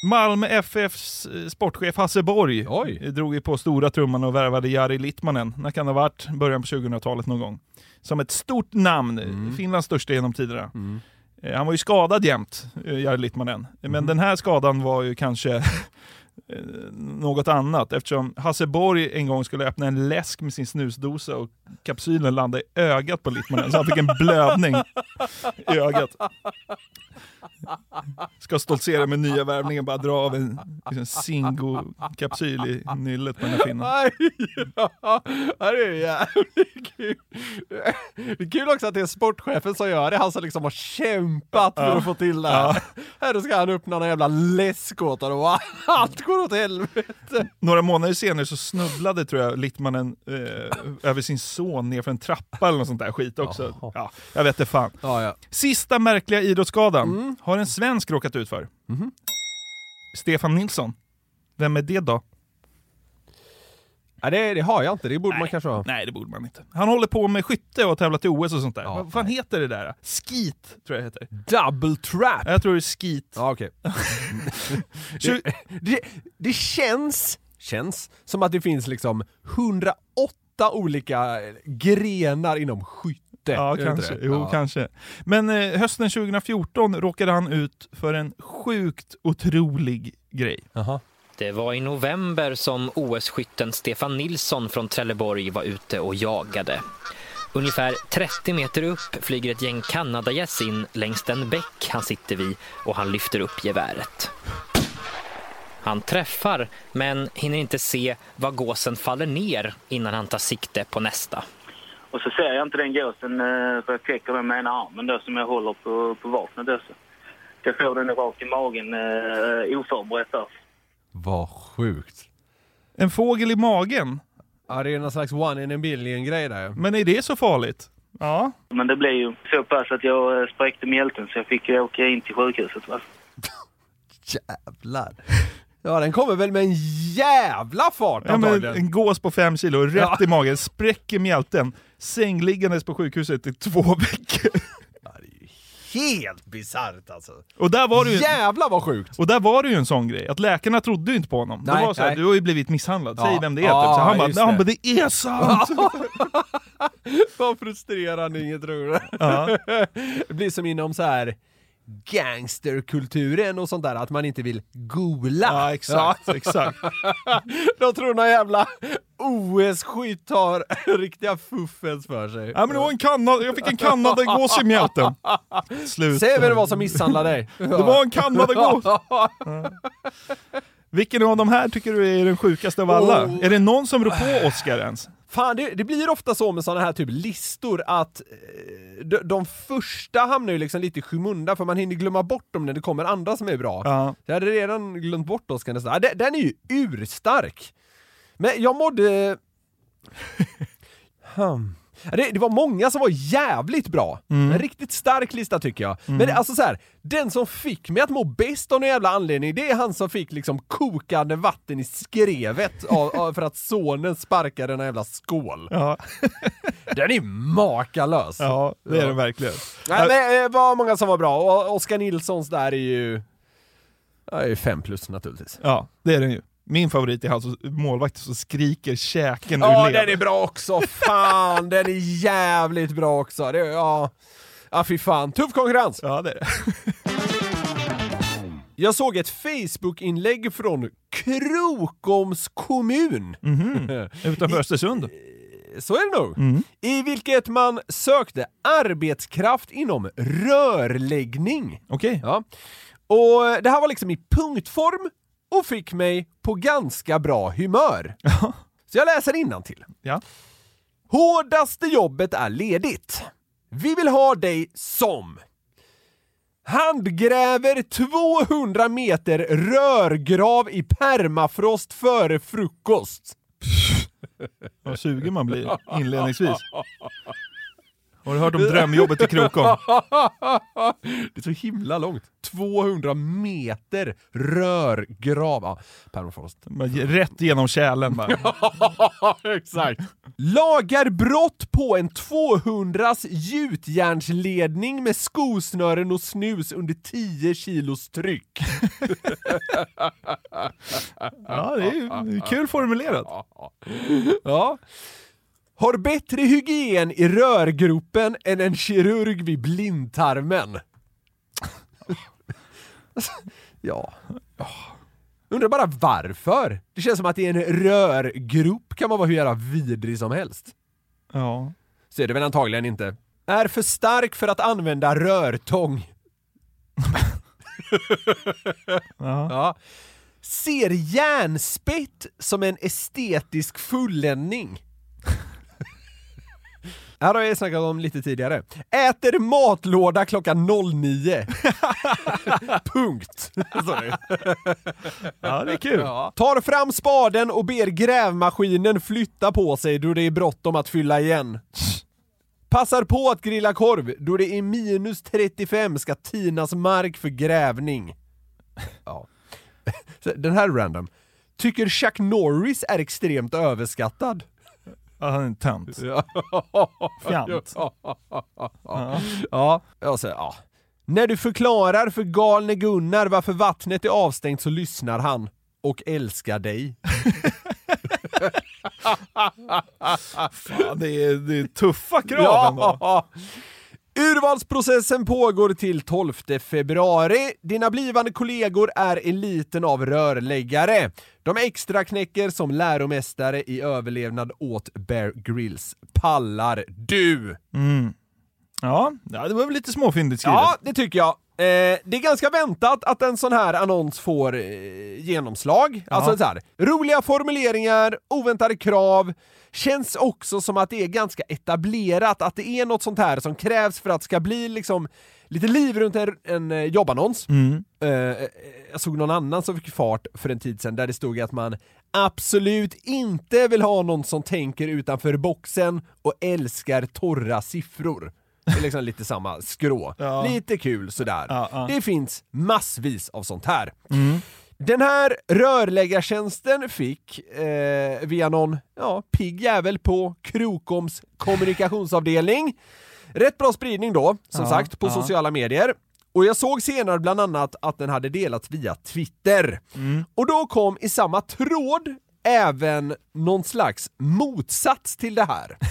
Malmö FFs eh, sportchef Hasse Borg Oj. eh, drog ju på stora trumman och värvade Jari Litmanen. När kan det ha varit? Början på 2000-talet någon gång. Som ett stort namn, mm. Finlands största genom tiderna. Eh, Han var ju skadad jämt, eh, Jari Litmanen. Men den här skadan var ju kanske eh, något annat eftersom Hasse Borg en gång skulle öppna en läsk med sin snusdosa och kapsylen landade i ögat på Litmanen så han fick en blödning i ögat. Ska stoltsera med nya värvningen, bara dra av en liksom, Zingo-kapsyl i nyllet på den här finnen. Ja, det är jävligt kul. Det är kul också att det är sportchefen som gör det, han som liksom har kämpat för att få till det här. Här ska han öppna någon jävla läsk åt honom och allt går åt helvete. Några månader senare så snubblade tror jag Littmanen eh, över sin son ner för en trappa eller något sånt där skit också. Ja, jag vet inte fan. Ja, ja. Sista märkliga idrottsskadan har en svensk råkat ut för. Stefan Nilsson. Vem är det då? Ja, det, det har jag inte, det borde man kanske ha. Nej, det borde man inte. Han håller på med skytte och har tävlat i OS och sånt där. Ja, Vad fan heter det där? Skeet, tror jag det heter. Double trap! Jag tror det är skeet. Ja, okej. Tju- det, det, det känns, känns som att det finns liksom 108 olika grenar inom skytte. Ja, kanske. Jo, ja. kanske. Men eh, hösten 2014 råkade han ut för en sjukt otrolig grej. Jaha. Det var i november som OS-skytten Stefan Nilsson från Trelleborg var ute och jagade. Ungefär 30 meter upp flyger ett gäng kanadagäss in längs den bäck han sitter vid och han lyfter upp geväret. Han träffar, men hinner inte se var gåsen faller ner innan han tar sikte på nästa. Och så ser jag inte den gåsen eh, för jag täcker den med ena armen då som jag håller på, på vapnet. Då. Jag får den rakt i magen eh, oförberett där. Vad sjukt. En fågel i magen? Ja, det är någon slags one in a billion grej där. Men är det så farligt? Ja. Men det blev ju så pass att jag eh, spräckte mjälten så jag fick ju åka in till sjukhuset. Va? Jävlar. Ja, den kommer väl med en jävla fart Ja, men en gås på fem kilo, rätt Ja. i magen, spräcker mjälten, sängliggandes på sjukhuset i två veckor. Helt bisarrt alltså. Och där var det ju... Jävlar vad sjukt! Och där var det ju en sån grej, att läkarna trodde ju inte på honom. Nej, det var så här, du har ju blivit misshandlad, säg Ja. vem det är. Ja, typ. så han bara, "Nej, han det." bara, det är sant! Vad frustrerande inget? Ja. Det blir som inom så här gangsterkulturen och sånt där, att man inte vill gola. Ja, exakt, exakt. De tror någon jävla OS-skytt har riktiga fuffens för sig. Ja, men det var en kanna, jag fick en kanadagås i mjälten. Slut. Se vem det var som misshandlade dig. Det var en kanadagås! Vilken av de här tycker du är den sjukaste av alla? Oh. Är det någon som rår på Oscar ens? Fan, det, det blir ofta så med såna här typ listor att eh, de, de första hamnar ju liksom lite i skymundan för man hinner glömma bort dem när det kommer andra som är bra. Ja. Jag hade redan glömt bort Oscar nästan. Ja, den, den är ju urstark. Men jag mådde... hmm. Det, det var många som var jävligt bra. En riktigt stark lista tycker jag. Men det, alltså så här, den som fick mig att må bäst av någon jävla anledning, det är han som fick liksom kokande vatten i skrevet av, av, för att sonen sparkade en jävla skål. Ja, Den är makalös! ja det är den verkligen. Nej, men det var många som var bra, och Oskar Nilssons där är ju... Ja, är ju fem plus naturligtvis. Ja, det är den ju. Min favorit är han som målvakten som skriker käken ur Ja, den är bra också! Fan, den är jävligt bra också! Det, ja. ja, fy fan. Tuff konkurrens! Ja, det är det. Jag såg ett Facebook-inlägg från Krokoms kommun. Utanför Östersund. Så är det nog. I vilket man sökte arbetskraft inom rörläggning. Okej. Ja. Och det här var liksom i punktform och fick mig på ganska bra humör. Så jag läser till. Ja. Hårdaste jobbet är ledigt. Vi vill ha dig som Handgräver 200 meter rörgrav i permafrost före frukost. Vad sugen man blir inledningsvis. Har du hört om drömjobbet i Krokom? det är så himla långt. 200 meter rörgrav. Ja. Rätt genom kärlen bara. Exakt. Lagar brott på en 200 gjutjärnsledning med skosnören och snus under 10 kilos tryck. Ja, det är kul formulerat. Ja. Har bättre hygien i rörgropen än en kirurg vid blindtarmen. ja. Undrar bara varför? Det känns som att i en rörgrop kan man vara hur jävla vidrig som helst. Ja. Så är det väl antagligen inte. Är för stark för att använda rörtång. ja. Ser järnspett som en estetisk fulländning. Här har jag snackat om lite tidigare. Äter matlåda klockan 09. Punkt. Ja, det är kul. Ja. Tar fram spaden och ber grävmaskinen flytta på sig då det är bråttom att fylla igen. Passar på att grilla korv då det är minus 35 ska tinas mark för grävning. Ja. Den här är random. Tycker Chuck Norris är extremt överskattad. Ja, han är en tönt. Fjant. Ja. Ja, jag säger ja. När du förklarar för galne Gunnar varför vattnet är avstängt så lyssnar han. Och älskar dig. Fan, det är, det är tuffa krav ändå. Urvalsprocessen pågår till 12 februari. Dina blivande kollegor är eliten av rörläggare. De extra knäcker som läromästare i överlevnad åt Bear Grylls. Pallar du? Mm. Ja, ja, det var väl lite småfyndigt skrivet. Ja, det tycker jag. Eh, det är ganska väntat att en sån här annons får eh, genomslag. Alltså så här, roliga formuleringar, oväntade krav. Känns också som att det är ganska etablerat, att det är något sånt här som krävs för att det ska bli liksom lite liv runt en, en eh, jobbannons. Mm. Eh, jag såg någon annan som fick fart för en tid sedan där det stod att man absolut inte vill ha någon som tänker utanför boxen och älskar torra siffror. Det är liksom lite samma skrå. Ja. Lite kul sådär. Ja, ja. Det finns massvis av sånt här. Mm. Den här rörläggartjänsten fick, eh, via någon ja, pigg jävel på Krokoms kommunikationsavdelning, rätt bra spridning då, som sagt, på sociala medier. Och jag såg senare bland annat att den hade delats via Twitter. Mm. Och då kom i samma tråd även någon slags motsats till det här.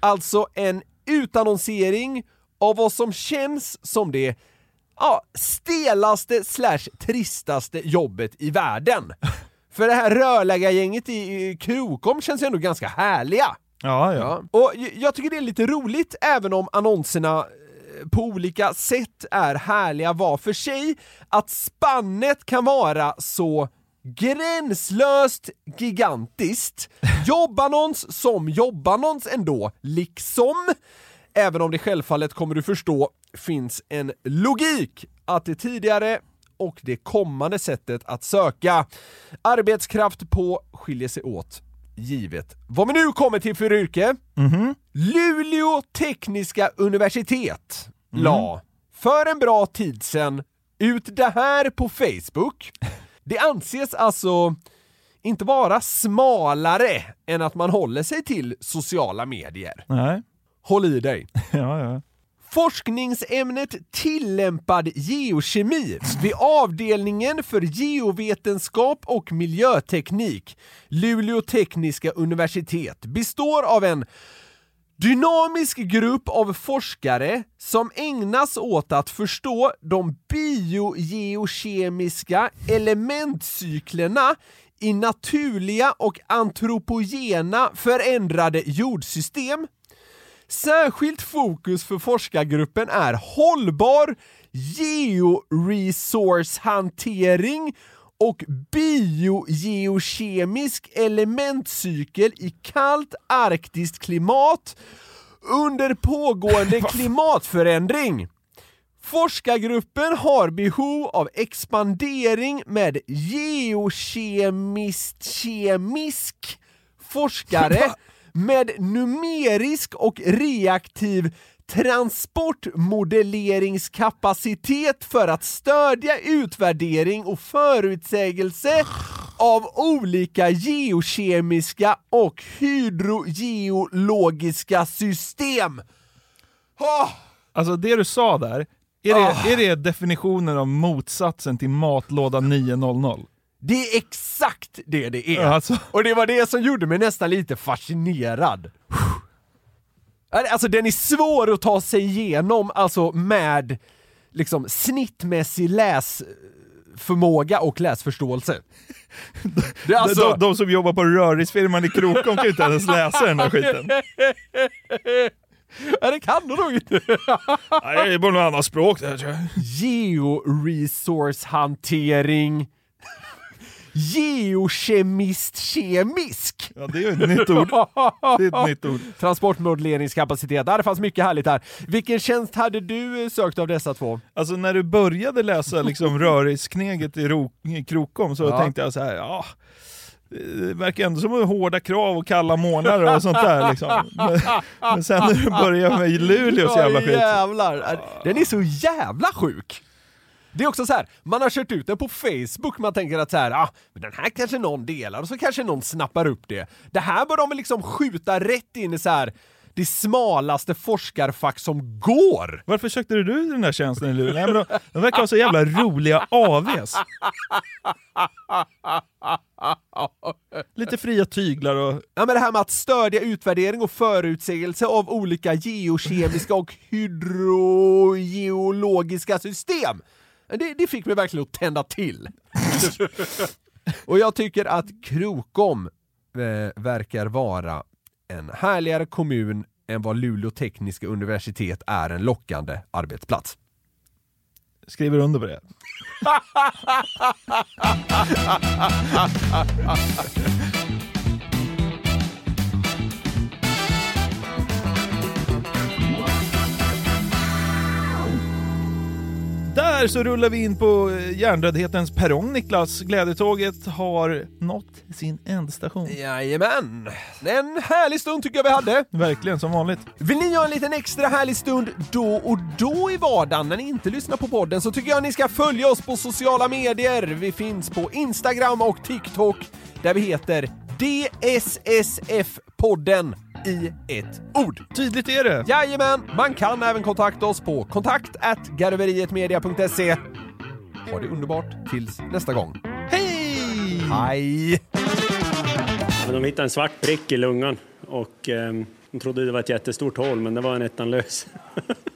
Alltså en utannonsering av vad som känns som det ja, stelaste slash tristaste jobbet i världen. För det här rörläggargänget i i Krokom känns ju ändå ganska härliga. Ja, ja. Och jag tycker det är lite roligt, även om annonserna eh, på olika sätt är härliga var för sig, att spannet kan vara så gränslöst gigantiskt. Jobbannons som jobbannons ändå, liksom. Även om det självfallet, kommer du förstå, finns en logik att det tidigare och det kommande sättet att söka arbetskraft på skiljer sig åt givet vad vi nu kommer till för yrke. Luleå Tekniska Universitet la för en bra tid sedan ut det här på Facebook. Det anses alltså inte vara smalare än att man håller sig till sociala medier. Nej. Håll i dig. Ja, ja. Forskningsämnet tillämpad geokemi vid avdelningen för geovetenskap och miljöteknik, Luleå tekniska universitet, består av en dynamisk grupp av forskare som ägnas åt att förstå de biogeokemiska elementcyklerna i naturliga och antropogena förändrade jordsystem. Särskilt fokus för forskargruppen är hållbar georesourcehantering och biogeokemisk elementcykel i kallt arktiskt klimat under pågående klimatförändring. Forskargruppen har behov av expandering med geokemiskt-kemisk forskare med numerisk och reaktiv transportmodelleringskapacitet för att stödja utvärdering och förutsägelse av olika geokemiska och hydrogeologiska system. Åh! Alltså det du sa där, är det, Ah. är det definitionen av motsatsen till matlåda 900? Det är exakt det det är. Alltså. Och det var det som gjorde mig nästan lite fascinerad. Alltså den är svår att ta sig igenom, alltså med liksom snittmässig läsförmåga och läsförståelse. Det är alltså... De, de som jobbar på rörrisfirman i Krokom kan ju inte ens läsa den här skiten. Ja, det kan du nog inte. Nej, det är bara något annat språk där tror jag. Georesource-hantering. Geokemist-kemisk. Ja, det är ju ett nytt ord. Det är ett nytt ord. Transportmodelleringskapacitet. Ja, det fanns mycket härligt här. Vilken tjänst hade du eh, sökt av dessa två? Alltså när du började läsa liksom rörriskneget i, Ro- i Krokom så Ja. tänkte jag så här, ja, det verkar ändå som hårda krav och kalla månader och sånt där liksom. Men, men sen när du börjar med Luleås jävla skit. jävlar. Den är så jävla sjuk! Det är också så här, man har kört ut den på Facebook, man tänker att så här, ah, men den här kanske någon delar och så kanske någon snappar upp det. Det här bör de liksom skjuta rätt in i så här det smalaste forskarfack som går. Varför sökte du den där tjänsten i Luleå? De, de verkar ha så jävla roliga AVs. Lite fria tyglar och... Ja men det här med att stödja utvärdering och förutsägelse av olika geokemiska och hydrogeologiska system. Det, det fick mig verkligen att tända till. och jag tycker att Krokom eh, verkar vara en härligare kommun än vad Luleå tekniska universitet är en lockande arbetsplats. Skriver under på det. Där så rullar vi in på eh, hjärndödhetens perrong Niklas. Glädjetåget har nått sin ändstation. Jajamän! En härlig stund tycker jag vi hade. Verkligen, som vanligt. Vill ni ha en liten extra härlig stund då och då i vardagen när ni inte lyssnar på podden så tycker jag ni ska följa oss på sociala medier. Vi finns på Instagram och TikTok där vi heter DSSF-podden i ett ord. Tydligt är det. Jajamän! Man kan även kontakta oss på kontakt garverietmedia.se. Ha det underbart tills nästa gång. Hej! Hej! Men de hittade en svart prick i lungan och eh, de trodde det var ett jättestort hål men det var en ettanlös.